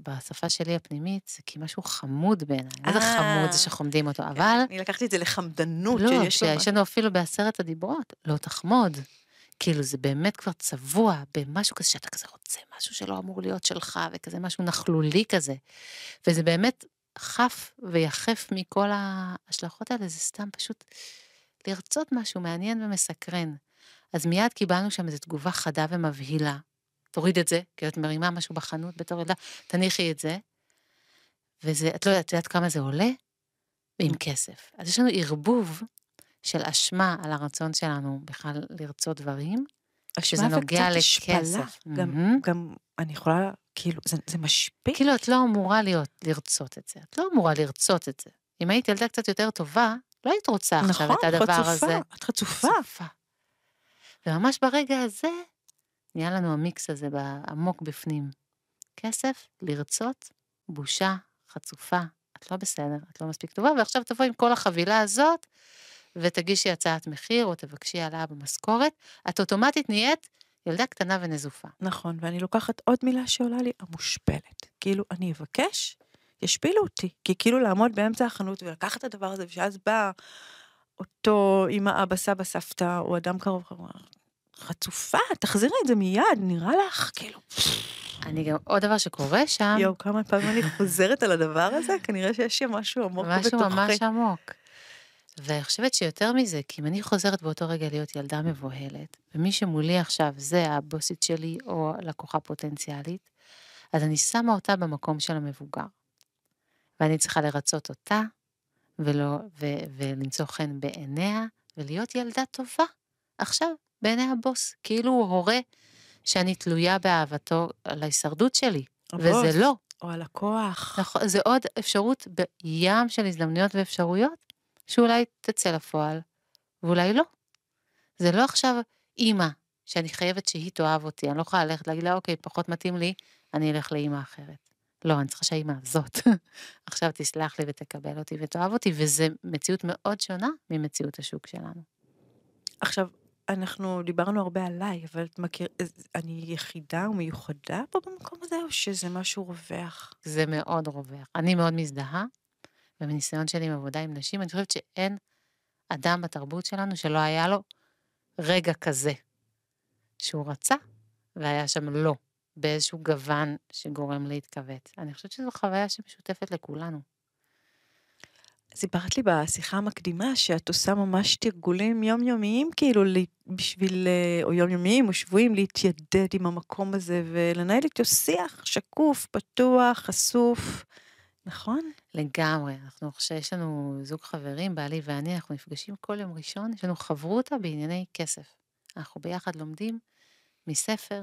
בשפה שלי הפנימית זה כי משהו חמוד בעיניי. מה זה חמוד זה שחומדים אותו, אבל... אני לקחתי את זה לחמדנות. לא, שיש לנו אפילו בעשרת הדיברות, לא תחמוד. כאילו זה באמת כבר צבוע במשהו כזה שאתה כזה רוצה משהו שלא אמור להיות שלך וכזה משהו נכלולי כזה. וזה באמת חף ויחף מכל ההשלכות האלה, זה סתם פשוט לרצות משהו מעניין ומסקרן. אז מיד קיבלנו שם איזו תגובה חדה ומבהילה. תוריד את זה, כי את מרימה משהו בחנות בתור ילדה, תניחי את זה. וזה, את לא יודעת, את יודעת כמה זה עולה? עם כסף. אז יש לנו ערבוב של אשמה על הרצון שלנו בכלל לרצות דברים, שזה נוגע לכסף. גם, mm-hmm. גם אני יכולה, כאילו, זה, זה משפיע. כאילו, את לא אמורה להיות, לרצות את זה. את לא אמורה לרצות את זה. אם היית ילדה קצת יותר טובה, לא היית רוצה עכשיו נכון, את הדבר חצופה, הזה. נכון, את חצופה. חצופה. וממש ברגע הזה, נהיה לנו המיקס הזה עמוק בפנים. כסף, לרצות, בושה, חצופה, את לא בסדר, את לא מספיק טובה, ועכשיו תבואי עם כל החבילה הזאת, ותגישי הצעת מחיר, או תבקשי העלאה במשכורת, את אוטומטית נהיית ילדה קטנה ונזופה. נכון, ואני לוקחת עוד מילה שעולה לי, המושפלת. כאילו, אני אבקש, ישפילו אותי. כי כאילו לעמוד באמצע החנות ולקחת את הדבר הזה, ושאז בא אותו אמא, אבא, סבא, סבתא, או אדם קרוב, חצופה, תחזירי את זה מיד, נראה לך, כאילו... אני גם, עוד דבר שקורה שם... יואו, כמה פעמים אני חוזרת על הדבר הזה, כנראה שיש שם משהו עמוק בתוכי. משהו ממש עמוק. ואני חושבת שיותר מזה, כי אם אני חוזרת באותו רגע להיות ילדה מבוהלת, ומי שמולי עכשיו זה הבוסית שלי או לקוחה פוטנציאלית, אז אני שמה אותה במקום של המבוגר. ואני צריכה לרצות אותה, ולא, ו, ולמצוא חן בעיניה, ולהיות ילדה טובה, עכשיו, בעיני הבוס, כאילו הוא הורה שאני תלויה באהבתו על ההישרדות שלי, הבוס, וזה לא. או הלקוח. נכון, זה עוד אפשרות בים של הזדמנויות ואפשרויות, שאולי תצא לפועל, ואולי לא. זה לא עכשיו אימא, שאני חייבת שהיא תאהב אותי, אני לא יכולה ללכת להגיד לה, אוקיי, פחות מתאים לי, אני אלך לאימא אחרת. לא, אני צריכה שהאימא הזאת עכשיו תסלח לי ותקבל אותי ותאהב אותי, וזו מציאות מאוד שונה ממציאות השוק שלנו. עכשיו, אנחנו דיברנו הרבה עליי, אבל את מכיר, אני יחידה ומיוחדה פה במקום הזה, או שזה משהו רווח? זה מאוד רווח. אני מאוד מזדהה, ומניסיון שלי עם עבודה עם נשים, אני חושבת שאין אדם בתרבות שלנו שלא היה לו רגע כזה, שהוא רצה, והיה שם לא, באיזשהו גוון שגורם להתכווץ. אני חושבת שזו חוויה שמשותפת לכולנו. סיפרת לי בשיחה המקדימה שאת עושה ממש תרגולים יומיומיים, כאילו, בשביל, אה, או יומיומיים או שבויים, להתיידד עם המקום הזה ולנהל איתו שיח שקוף, פתוח, חשוף, נכון? לגמרי. אנחנו, כשיש לנו זוג חברים, בעלי ואני, אנחנו נפגשים כל יום ראשון, יש לנו חברותא בענייני כסף. אנחנו ביחד לומדים מספר,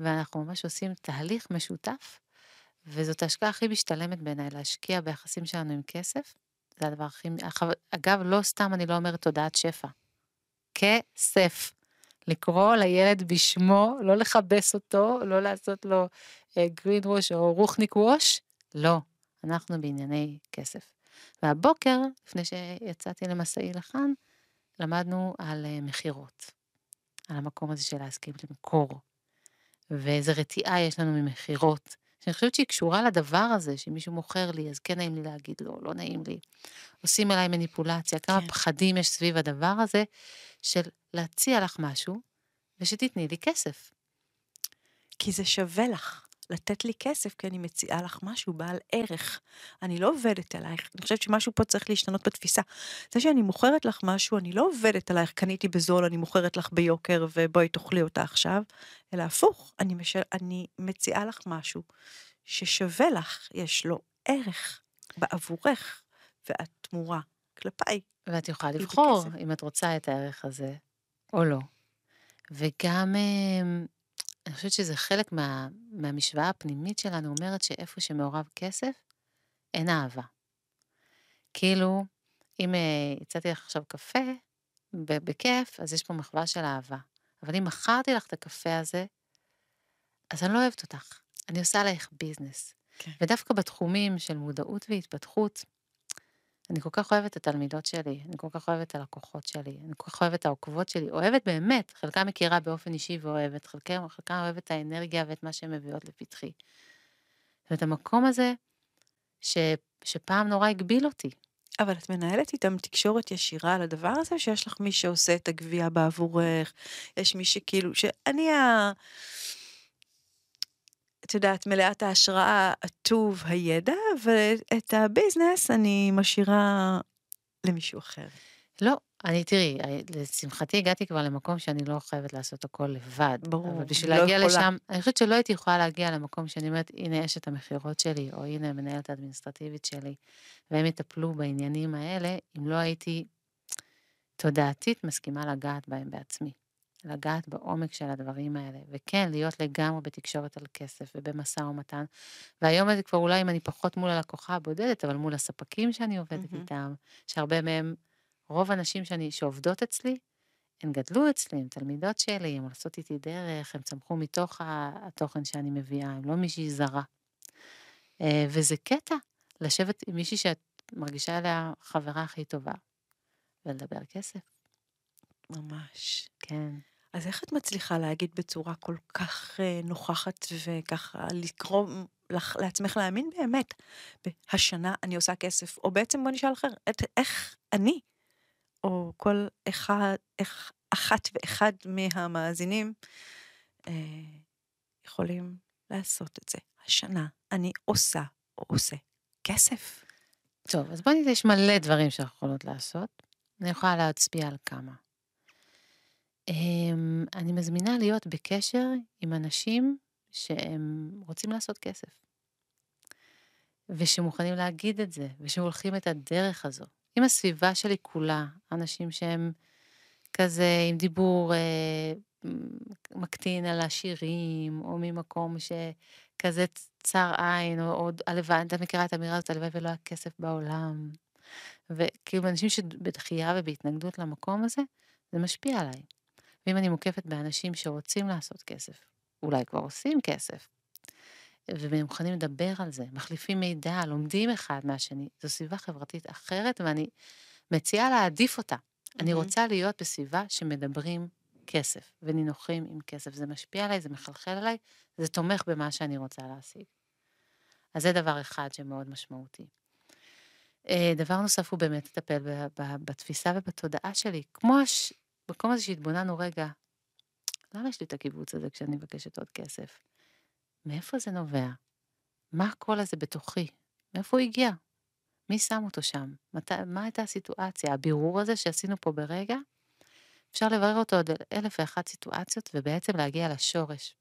ואנחנו ממש עושים תהליך משותף, וזאת ההשקעה הכי משתלמת בעיניי, להשקיע ביחסים שלנו עם כסף. זה הדבר הכי... אגב, לא סתם אני לא אומרת תודעת שפע. כסף. לקרוא לילד בשמו, לא לכבס אותו, לא לעשות לו גרין uh, ווש או רוחניק ווש, לא. אנחנו בענייני כסף. והבוקר, לפני שיצאתי למסעי לכאן, למדנו על uh, מכירות. על המקום הזה של להסכים למכור. ואיזה רתיעה יש לנו ממכירות. שאני חושבת שהיא קשורה לדבר הזה, שמישהו מוכר לי, אז כן נעים לי להגיד לו, לא נעים לי. עושים עליי מניפולציה, כמה כן. פחדים יש סביב הדבר הזה, של להציע לך משהו, ושתתני לי כסף. כי זה שווה לך. לתת לי כסף כי אני מציעה לך משהו בעל ערך. אני לא עובדת עלייך, אני חושבת שמשהו פה צריך להשתנות בתפיסה. זה שאני מוכרת לך משהו, אני לא עובדת עלייך, קניתי בזול, אני מוכרת לך ביוקר ובואי תאכלי אותה עכשיו, אלא הפוך, אני, מש... אני מציעה לך משהו ששווה לך, יש לו ערך בעבורך, ואת תמורה כלפיי. ואת יכולה לבחור אם את רוצה את הערך הזה או לא. וגם אמ, אני חושבת שזה חלק מה, מהמשוואה הפנימית שלנו, אומרת שאיפה שמעורב כסף, אין אהבה. כאילו, אם הצעתי לך עכשיו קפה, בכיף, אז יש פה מחווה של אהבה. אבל אם מכרתי לך את הקפה הזה, אז אני לא אוהבת אותך. אני עושה עלייך ביזנס. כן. ודווקא בתחומים של מודעות והתפתחות, אני כל כך אוהבת את התלמידות שלי, אני כל כך אוהבת את הלקוחות שלי, אני כל כך אוהבת את העוקבות שלי, אוהבת באמת, חלקם מכירה באופן אישי ואוהבת, חלקם, חלקם אוהבת את האנרגיה ואת מה שהן מביאות לפתחי. אומרת, המקום הזה, ש, שפעם נורא הגביל אותי. אבל את מנהלת איתם תקשורת ישירה על הדבר הזה, שיש לך מי שעושה את הגבייה בעבורך, יש מי שכאילו, שאני ה... את יודעת, מלאת ההשראה, הטוב, הידע, ואת הביזנס אני משאירה למישהו אחר. לא, אני, תראי, לשמחתי הגעתי כבר למקום שאני לא חייבת לעשות הכל לבד. ברור, אבל בשביל לא להגיע יכולה. לשם, אני חושבת שלא הייתי יכולה להגיע למקום שאני אומרת, הנה אשת המכירות שלי, או הנה המנהלת האדמיניסטרטיבית שלי, והם יטפלו בעניינים האלה, אם לא הייתי תודעתית מסכימה לגעת בהם בעצמי. לגעת בעומק של הדברים האלה, וכן, להיות לגמרי בתקשורת על כסף ובמשא ומתן. והיום זה כבר אולי אם אני פחות מול הלקוחה הבודדת, אבל מול הספקים שאני עובדת mm-hmm. איתם, שהרבה מהם, רוב הנשים שאני, שעובדות אצלי, הן גדלו אצלי, הן תלמידות שלי, הן עושות איתי דרך, הן צמחו מתוך התוכן שאני מביאה, הן לא מישהי זרה. אה, וזה קטע, לשבת עם מישהי שאת מרגישה עליה חברה הכי טובה, ולדבר כסף. ממש. כן. אז איך את מצליחה להגיד בצורה כל כך אה, נוכחת וככה לקרוא לך, לעצמך להאמין באמת, השנה אני עושה כסף, או בעצם בוא נשאל אחר, את, איך אני, או כל אחד, איך, אחת ואחד מהמאזינים אה, יכולים לעשות את זה. השנה אני עושה או עושה כסף. טוב, אז בואי נראה, יש מלא דברים שאנחנו יכולות לעשות. אני יכולה להצביע על כמה. אמ, אני מזמינה להיות בקשר עם אנשים שהם רוצים לעשות כסף. ושמוכנים להגיד את זה, ושהולכים את הדרך הזו. עם הסביבה שלי כולה, אנשים שהם כזה עם דיבור אה, מקטין על השירים, או ממקום שכזה צר עין, או, או הלוואי, אתה מכירה את האמירה הזאת, הלוואי ולא היה כסף בעולם. וכאילו אנשים שבדחייה ובהתנגדות למקום הזה, זה משפיע עליי. ואם אני מוקפת באנשים שרוצים לעשות כסף, אולי כבר עושים כסף, והם מוכנים לדבר על זה, מחליפים מידע, לומדים אחד מהשני, זו סביבה חברתית אחרת, ואני מציעה להעדיף אותה. Mm-hmm. אני רוצה להיות בסביבה שמדברים כסף ונינוחים עם כסף. זה משפיע עליי, זה מחלחל עליי, זה תומך במה שאני רוצה להשיג. אז זה דבר אחד שמאוד משמעותי. אה, דבר נוסף הוא באמת לטפל בתפיסה ובתודעה שלי. כמו הש... במקום הזה שהתבוננו רגע, למה יש לי את הקיבוץ הזה כשאני מבקשת עוד כסף? מאיפה זה נובע? מה הקול הזה בתוכי? מאיפה הוא הגיע? מי שם אותו שם? מת... מה הייתה הסיטואציה? הבירור הזה שעשינו פה ברגע, אפשר לברר אותו עוד אלף ואחת סיטואציות ובעצם להגיע לשורש.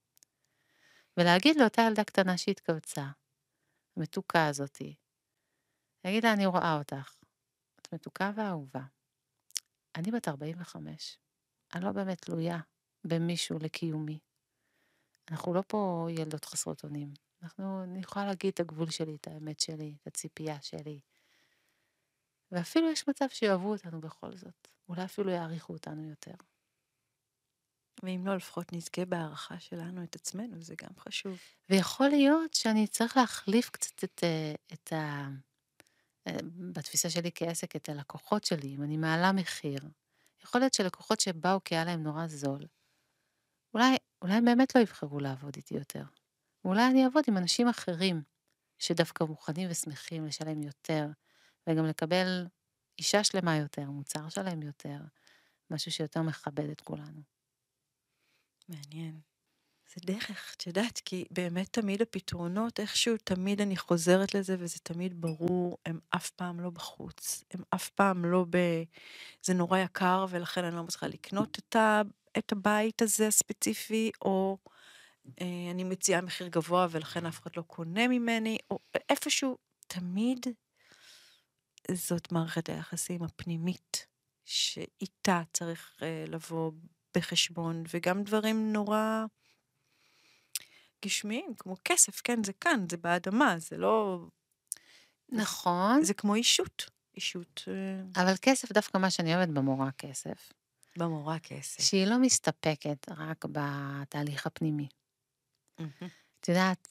ולהגיד לאותה ילדה קטנה שהתכווצה, המתוקה הזאתי, להגיד לה, אני רואה אותך, את מתוקה ואהובה. אני בת 45, אני לא באמת תלויה במישהו לקיומי. אנחנו לא פה ילדות חסרות אונים. אנחנו, אני יכולה להגיד את הגבול שלי, את האמת שלי, את הציפייה שלי. ואפילו יש מצב שיאהבו אותנו בכל זאת. אולי אפילו יעריכו אותנו יותר. ואם לא, לפחות נזכה בהערכה שלנו את עצמנו, זה גם חשוב. ויכול להיות שאני צריך להחליף קצת את, אה, את ה... אה, בתפיסה שלי כעסק, את הלקוחות שלי, אם אני מעלה מחיר. יכול להיות שלקוחות שבאו כי היה להם נורא זול, אולי, אולי הם באמת לא יבחרו לעבוד איתי יותר. ואולי אני אעבוד עם אנשים אחרים, שדווקא מוכנים ושמחים לשלם יותר, וגם לקבל אישה שלמה יותר, מוצר שלם יותר, משהו שיותר מכבד את כולנו. מעניין. זה דרך, את יודעת, כי באמת תמיד הפתרונות, איכשהו תמיד אני חוזרת לזה וזה תמיד ברור, הם אף פעם לא בחוץ, הם אף פעם לא ב... זה נורא יקר ולכן אני לא מצליחה לקנות את, ה... את הבית הזה הספציפי, או אה, אני מציעה מחיר גבוה ולכן אף אחד לא קונה ממני, או איפשהו, תמיד זאת מערכת היחסים הפנימית, שאיתה צריך אה, לבוא בחשבון, וגם דברים נורא גשמיים, כמו כסף, כן, זה כאן, זה באדמה, זה לא... נכון. זה כמו אישות, אישות... אה, אבל כסף, דווקא מה שאני אוהבת במורה כסף. במורה כסף. שהיא לא מסתפקת רק בתהליך הפנימי. את יודעת,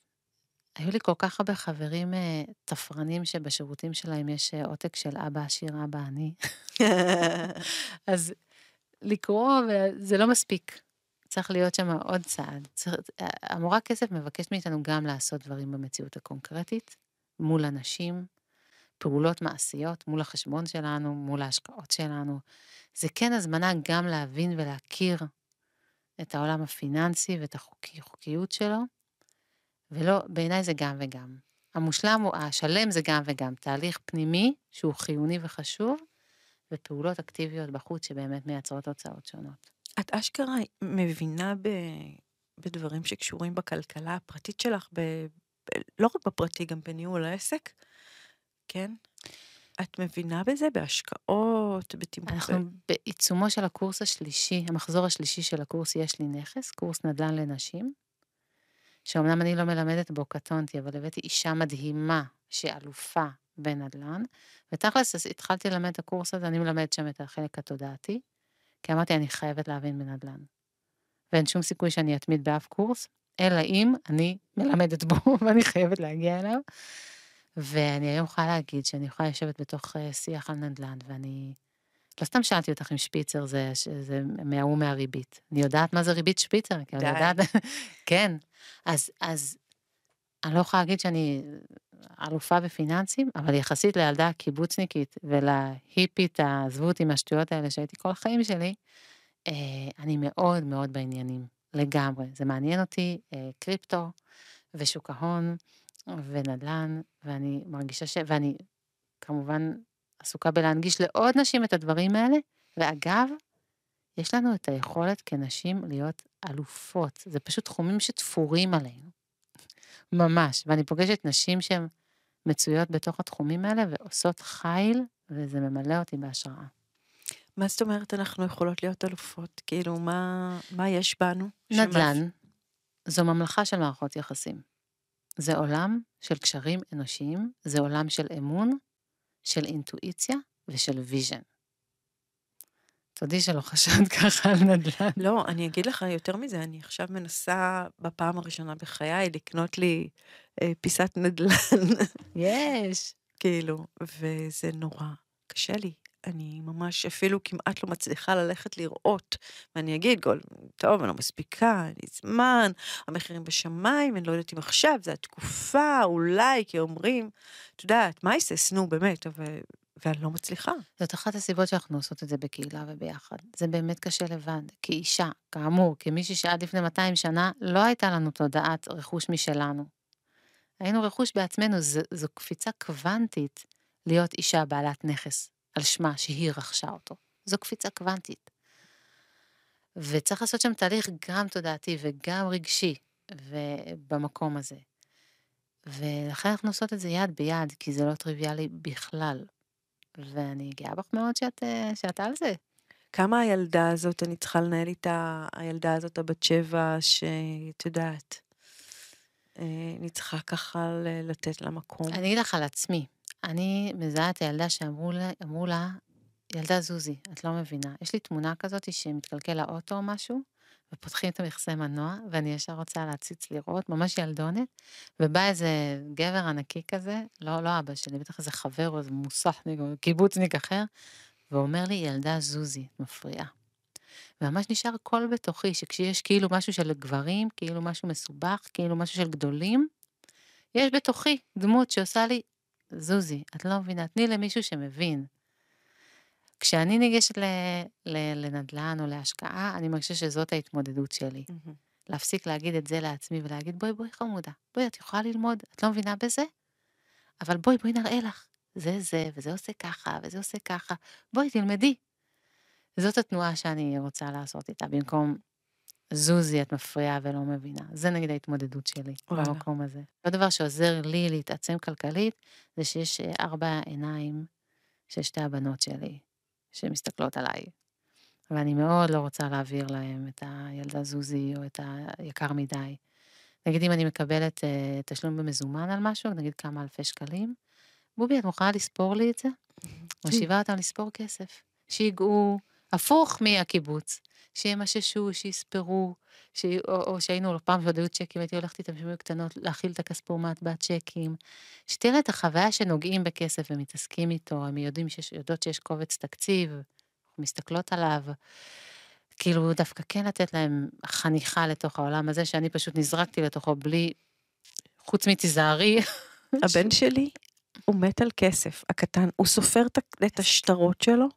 היו לי כל כך הרבה חברים אה, תפרנים שבשירותים שלהם יש אה, עותק של אבא עשיר, אבא אני. אז לקרוא, זה לא מספיק. צריך להיות שם עוד צעד. צריך, המורה כסף מבקשת מאיתנו גם לעשות דברים במציאות הקונקרטית, מול אנשים, פעולות מעשיות, מול החשבון שלנו, מול ההשקעות שלנו. זה כן הזמנה גם להבין ולהכיר את העולם הפיננסי ואת החוקיות שלו, ולא, בעיניי זה גם וגם. המושלם הוא, השלם זה גם וגם, תהליך פנימי שהוא חיוני וחשוב, ופעולות אקטיביות בחוץ שבאמת מייצרות תוצאות שונות. את אשכרה מבינה ב... בדברים שקשורים בכלכלה הפרטית שלך, ב... לא רק בפרטי, גם בניהול העסק, כן? את מבינה בזה? בהשקעות, בתמחור? אנחנו בעיצומו של הקורס השלישי, המחזור השלישי של הקורס יש לי נכס, קורס נדל"ן לנשים, שאומנם אני לא מלמדת בו, קטונתי, אבל הבאתי אישה מדהימה שאלופה בנדל"ן, ותכלס התחלתי ללמד את הקורס הזה, אני מלמדת שם את החלק התודעתי, כי אמרתי, אני חייבת להבין בנדל"ן. ואין שום סיכוי שאני אתמיד באף קורס, אלא אם אני מלמדת בו ואני חייבת להגיע אליו. ואני היום יכולה להגיד שאני יכולה לשבת בתוך אה, שיח על נדל"ן, ואני... לא סתם שאלתי אותך אם שפיצר זה, זה מההוא מהריבית. אני יודעת מה זה ריבית שפיצר, כי אני יודעת... כן. אז, אז אני לא יכולה להגיד שאני אלופה בפיננסים, אבל יחסית לילדה הקיבוצניקית ולהיפית, עזבו אותי מהשטויות האלה שהייתי כל החיים שלי, אה, אני מאוד מאוד בעניינים, לגמרי. זה מעניין אותי, אה, קריפטו ושוק ההון ונדל"ן, ואני מרגישה ש... ואני כמובן עסוקה בלהנגיש לעוד נשים את הדברים האלה, ואגב, יש לנו את היכולת כנשים להיות אלופות. זה פשוט תחומים שתפורים עלינו. ממש. ואני פוגשת נשים שהן מצויות בתוך התחומים האלה ועושות חיל, וזה ממלא אותי בהשראה. מה זאת אומרת אנחנו יכולות להיות אלופות? כאילו, מה, מה יש בנו? נדל"ן, שמף... זו ממלכה של מערכות יחסים. זה עולם של קשרים אנושיים, זה עולם של אמון, של אינטואיציה ושל vision. תודי שלא חשבת ככה על נדל"ן. לא, אני אגיד לך יותר מזה, אני עכשיו מנסה בפעם הראשונה בחיי לקנות לי אה, פיסת נדל"ן. יש. כאילו, וזה נורא קשה לי. אני ממש אפילו כמעט לא מצליחה ללכת לראות. ואני אגיד, גול, טוב, אני לא מספיקה, אין לי זמן, המחירים בשמיים, אני לא יודעת אם עכשיו, זו התקופה, אולי, כי אומרים, את יודעת, מה יסס, נו, באמת, אבל... ואני לא מצליחה. זאת אחת הסיבות שאנחנו עושות את זה בקהילה וביחד. זה באמת קשה לבד. כאישה, כאמור, כמישהי שעד לפני 200 שנה לא הייתה לנו תודעת רכוש משלנו. היינו רכוש בעצמנו, זו, זו קפיצה קוונטית להיות אישה בעלת נכס על שמה שהיא רכשה אותו. זו קפיצה קוונטית. וצריך לעשות שם תהליך גם תודעתי וגם רגשי במקום הזה. ולכן אנחנו עושות את זה יד ביד, כי זה לא טריוויאלי בכלל. ואני גאה בך מאוד שאת, אה, שאת על זה. כמה הילדה הזאת, אני צריכה לנהל איתה, הילדה הזאת, הבת שבע, שאת יודעת, אה, אני צריכה ככה לתת לה מקום. אני אגיד לך על עצמי, אני מזהה את הילדה שאמרו לה, לה, ילדה זוזי, את לא מבינה. יש לי תמונה כזאת שמתקלקל לאוטו או משהו, ופותחים את המכסה מנוע, ואני ישר רוצה להציץ לראות, ממש ילדונת, ובא איזה גבר ענקי כזה, לא, לא אבא שלי, בטח איזה חבר או איזה מוסכניק או קיבוצניק אחר, ואומר לי, ילדה זוזי, את מפריעה. וממש נשאר קול בתוכי, שכשיש כאילו משהו של גברים, כאילו משהו מסובך, כאילו משהו של גדולים, יש בתוכי דמות שעושה לי, זוזי, את לא מבינה, תני למישהו שמבין. כשאני ניגשת ל, ל, לנדל"ן או להשקעה, אני מרגישה שזאת ההתמודדות שלי. Mm-hmm. להפסיק להגיד את זה לעצמי ולהגיד, בואי, בואי חמודה, בואי, את יכולה ללמוד, את לא מבינה בזה? אבל בואי, בואי נראה לך. זה זה, וזה עושה ככה, וזה עושה ככה. בואי, תלמדי. זאת התנועה שאני רוצה לעשות איתה, במקום זוזי, את מפריעה ולא מבינה. זה נגיד ההתמודדות שלי וואלה. במקום הזה. עוד דבר שעוזר לי להתעצם כלכלית, זה שיש אה, ארבע עיניים של שתי הבנות שלי. שמסתכלות עליי. ואני מאוד לא רוצה להעביר להם את הילדה זוזי או את היקר מדי. נגיד אם אני מקבלת uh, תשלום במזומן על משהו, נגיד כמה אלפי שקלים, בובי, את מוכנה לספור לי את זה? מושיבה אותם לספור כסף. שיגעו, הפוך מהקיבוץ. שימששו, שיספרו, ש... או, או שהיינו לא פעם שעוד היו צ'קים, הייתי הולכת איתם שהיו קטנות, להכיל את הכספומט בצ'קים. שתהיה לה את החוויה שנוגעים בכסף ומתעסקים איתו, הם יודעים שיש, יודעות שיש קובץ תקציב, מסתכלות עליו. כאילו דווקא כן לתת להם חניכה לתוך העולם הזה, שאני פשוט נזרקתי לתוכו בלי, חוץ מתיזהרי. הבן שלי, הוא מת על כסף, הקטן, הוא סופר את השטרות שלו,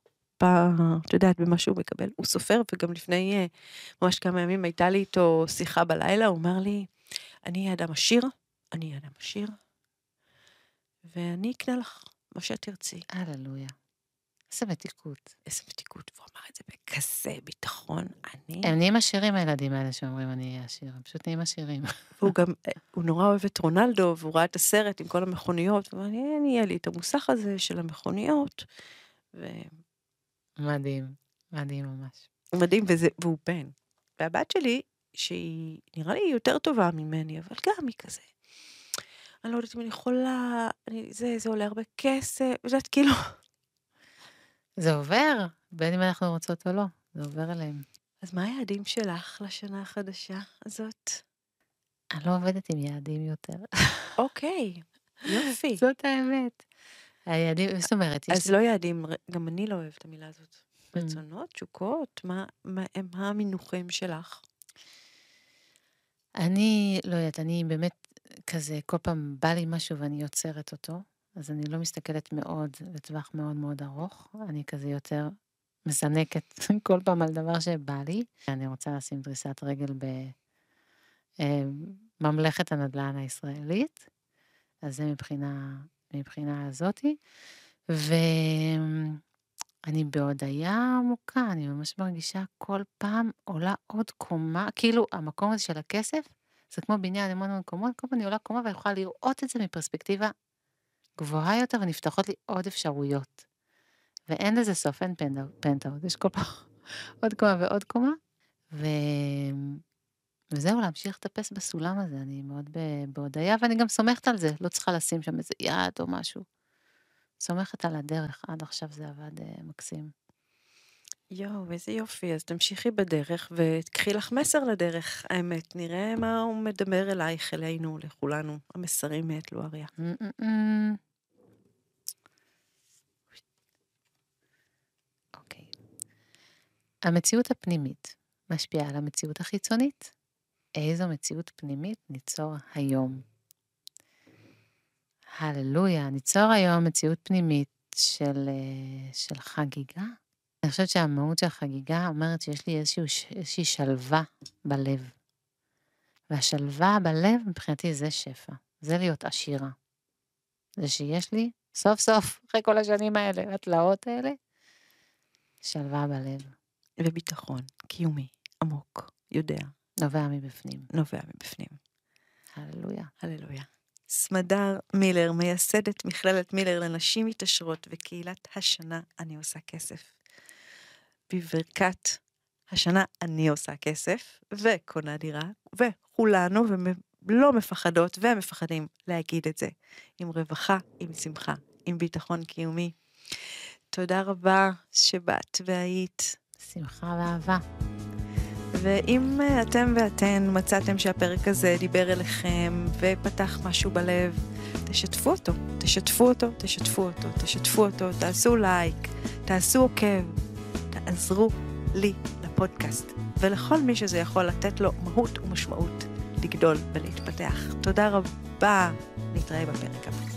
את יודעת, במה שהוא מקבל. הוא סופר, וגם לפני אה, ממש כמה ימים הייתה לי איתו שיחה בלילה, הוא אמר לי, אני אדם עשיר, אני אדם עשיר, ואני אקנה לך מה שאת תרצי. הללויה. איזה מתיקות. איזה מתיקות, והוא אמר את זה בכזה ביטחון, אני... הם נהיים עשירים הילדים האלה שאומרים אני אהיה עשיר, הם פשוט נהיים עשירים. והוא גם, אה, הוא נורא אוהב את רונלדו, והוא ראה את הסרט עם כל המכוניות, והוא אמר יהיה לי את המוסך הזה של המכוניות, ו... מדהים, מדהים ממש. מדהים, וזה, והוא בן. והבת שלי, שהיא נראה לי יותר טובה ממני, אבל גם היא כזה. אני לא יודעת אם אני יכולה, אני, זה, זה עולה הרבה כסף, ואת יודעת, כאילו... זה עובר, בין אם אנחנו רוצות או לא, זה עובר אליהם. אז מה היעדים שלך לשנה החדשה הזאת? אני לא עובדת עם יעדים יותר. אוקיי, יופי. זאת האמת. היעדים, זאת אומרת, אז לא יעדים, גם אני לא אוהבת את המילה הזאת. Mm. רצונות, תשוקות, מה, מה הם המינוחים שלך? אני, לא יודעת, אני באמת כזה, כל פעם בא לי משהו ואני יוצרת אותו, אז אני לא מסתכלת מאוד, לטווח מאוד מאוד ארוך, אני כזה יותר מזנקת כל פעם על דבר שבא לי. אני רוצה לשים דריסת רגל בממלכת אה, הנדל"ן הישראלית, אז זה מבחינה מבחינה הזאתי, ואני בהודיה עמוקה, אני ממש מרגישה כל פעם עולה עוד קומה, כאילו המקום הזה של הכסף, זה כמו בניין המון המון קומות, כל פעם אני עולה קומה ואני יכולה לראות את זה מפרספקטיבה גבוהה יותר ונפתחות לי עוד אפשרויות. ואין לזה סוף, אין פנטאוט, יש כל פעם עוד קומה ועוד קומה. ו... וזהו, להמשיך לטפס בסולם הזה, אני מאוד בהודיה, ואני גם סומכת על זה, לא צריכה לשים שם איזה יד או משהו. סומכת על הדרך, עד עכשיו זה עבד uh, מקסים. יואו, איזה יופי. אז תמשיכי בדרך וקחי לך מסר לדרך. האמת, נראה מה הוא מדבר אלייך, אלינו, לכולנו. המסרים מאת לואריה. אוקיי. המציאות הפנימית משפיעה על המציאות החיצונית? איזו מציאות פנימית ניצור היום? הללויה, ניצור היום מציאות פנימית של, אה, של חגיגה. אני חושבת שהמהות של החגיגה אומרת שיש לי איזשהו, איזושהי שלווה בלב. והשלווה בלב מבחינתי זה שפע, זה להיות עשירה. זה שיש לי, סוף סוף, אחרי כל השנים האלה, התלאות האלה, שלווה בלב. וביטחון קיומי, עמוק, יודע. נובע מבפנים. נובע מבפנים. הללויה. הללויה. סמדר מילר, מייסדת מכללת מילר לנשים מתעשרות וקהילת השנה אני עושה כסף. בברכת השנה אני עושה כסף וקונה דירה וכולנו ולא מפחדות ומפחדים להגיד את זה עם רווחה, עם שמחה, עם ביטחון קיומי. תודה רבה שבאת והיית. שמחה ואהבה. ואם אה, אתם ואתן מצאתם שהפרק הזה דיבר אליכם ופתח משהו בלב, תשתפו אותו, תשתפו אותו, תשתפו אותו, תשתפו אותו, תעשו לייק, תעשו עוקב, תעזרו לי לפודקאסט ולכל מי שזה יכול לתת לו מהות ומשמעות לגדול ולהתפתח. תודה רבה, נתראה בפרק הבא.